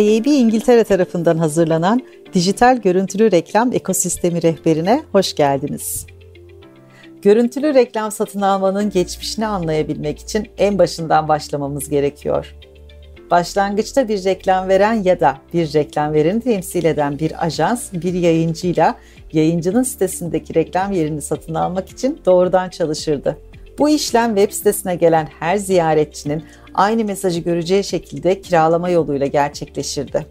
IAB İngiltere tarafından hazırlanan Dijital Görüntülü Reklam Ekosistemi Rehberine hoş geldiniz. Görüntülü reklam satın almanın geçmişini anlayabilmek için en başından başlamamız gerekiyor. Başlangıçta bir reklam veren ya da bir reklam vereni temsil eden bir ajans bir yayıncıyla yayıncının sitesindeki reklam yerini satın almak için doğrudan çalışırdı. Bu işlem web sitesine gelen her ziyaretçinin aynı mesajı göreceği şekilde kiralama yoluyla gerçekleşirdi.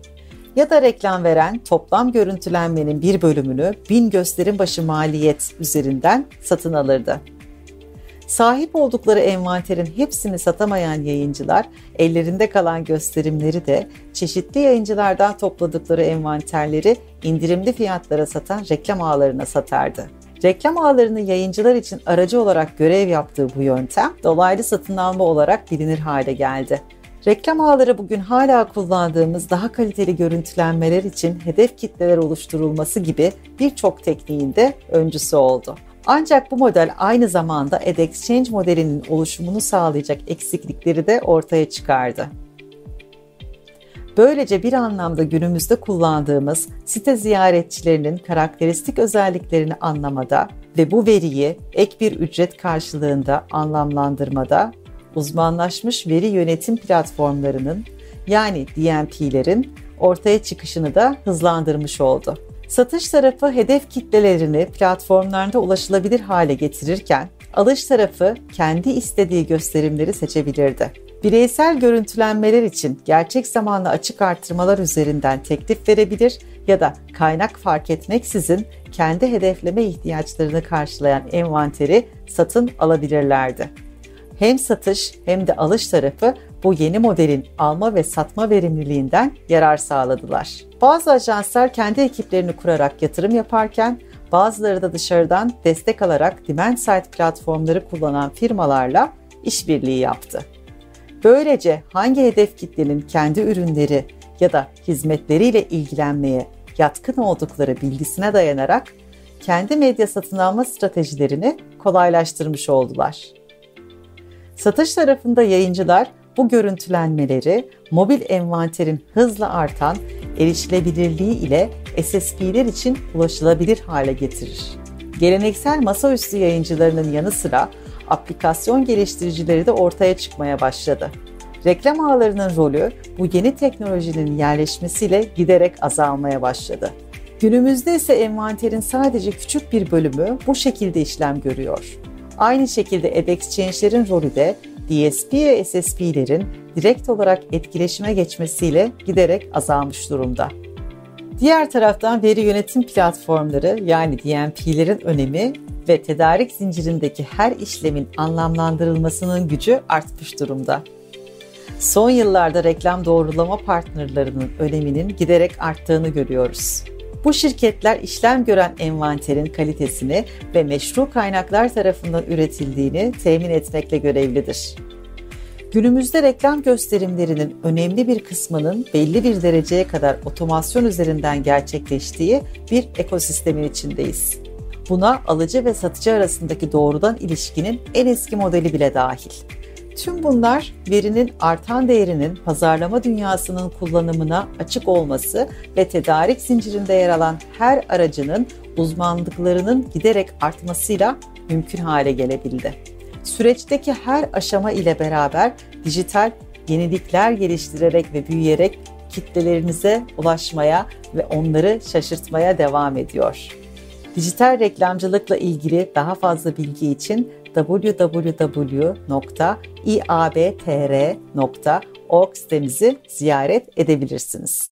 Ya da reklam veren toplam görüntülenmenin bir bölümünü bin gösterim başı maliyet üzerinden satın alırdı. Sahip oldukları envanterin hepsini satamayan yayıncılar ellerinde kalan gösterimleri de çeşitli yayıncılardan topladıkları envanterleri indirimli fiyatlara satan reklam ağlarına satardı. Reklam ağlarının yayıncılar için aracı olarak görev yaptığı bu yöntem dolaylı satın alma olarak bilinir hale geldi. Reklam ağları bugün hala kullandığımız daha kaliteli görüntülenmeler için hedef kitleler oluşturulması gibi birçok tekniğin de öncüsü oldu. Ancak bu model aynı zamanda AdExchange modelinin oluşumunu sağlayacak eksiklikleri de ortaya çıkardı. Böylece bir anlamda günümüzde kullandığımız site ziyaretçilerinin karakteristik özelliklerini anlamada ve bu veriyi ek bir ücret karşılığında anlamlandırmada uzmanlaşmış veri yönetim platformlarının yani DMP'lerin ortaya çıkışını da hızlandırmış oldu. Satış tarafı hedef kitlelerini platformlarda ulaşılabilir hale getirirken alış tarafı kendi istediği gösterimleri seçebilirdi. Bireysel görüntülenmeler için gerçek zamanlı açık artırmalar üzerinden teklif verebilir ya da kaynak fark etmeksizin kendi hedefleme ihtiyaçlarını karşılayan envanteri satın alabilirlerdi. Hem satış hem de alış tarafı bu yeni modelin alma ve satma verimliliğinden yarar sağladılar. Bazı ajanslar kendi ekiplerini kurarak yatırım yaparken bazıları da dışarıdan destek alarak demand side platformları kullanan firmalarla işbirliği yaptı. Böylece hangi hedef kitlenin kendi ürünleri ya da hizmetleriyle ilgilenmeye yatkın oldukları bilgisine dayanarak kendi medya satın alma stratejilerini kolaylaştırmış oldular. Satış tarafında yayıncılar bu görüntülenmeleri mobil envanterin hızla artan erişilebilirliği ile SSP'ler için ulaşılabilir hale getirir. Geleneksel masaüstü yayıncılarının yanı sıra aplikasyon geliştiricileri de ortaya çıkmaya başladı. Reklam ağlarının rolü bu yeni teknolojinin yerleşmesiyle giderek azalmaya başladı. Günümüzde ise envanterin sadece küçük bir bölümü bu şekilde işlem görüyor. Aynı şekilde AdExchange'lerin rolü de DSP ve SSP'lerin direkt olarak etkileşime geçmesiyle giderek azalmış durumda. Diğer taraftan veri yönetim platformları yani DMP'lerin önemi ve tedarik zincirindeki her işlemin anlamlandırılmasının gücü artmış durumda. Son yıllarda reklam doğrulama partnerlarının öneminin giderek arttığını görüyoruz. Bu şirketler işlem gören envanterin kalitesini ve meşru kaynaklar tarafından üretildiğini temin etmekle görevlidir. Günümüzde reklam gösterimlerinin önemli bir kısmının belli bir dereceye kadar otomasyon üzerinden gerçekleştiği bir ekosistemin içindeyiz. Buna alıcı ve satıcı arasındaki doğrudan ilişkinin en eski modeli bile dahil. Tüm bunlar verinin artan değerinin pazarlama dünyasının kullanımına açık olması ve tedarik zincirinde yer alan her aracının uzmanlıklarının giderek artmasıyla mümkün hale gelebildi. Süreçteki her aşama ile beraber dijital yenilikler geliştirerek ve büyüyerek kitlelerinize ulaşmaya ve onları şaşırtmaya devam ediyor. Dijital reklamcılıkla ilgili daha fazla bilgi için www.iabtr.org sitemizi ziyaret edebilirsiniz.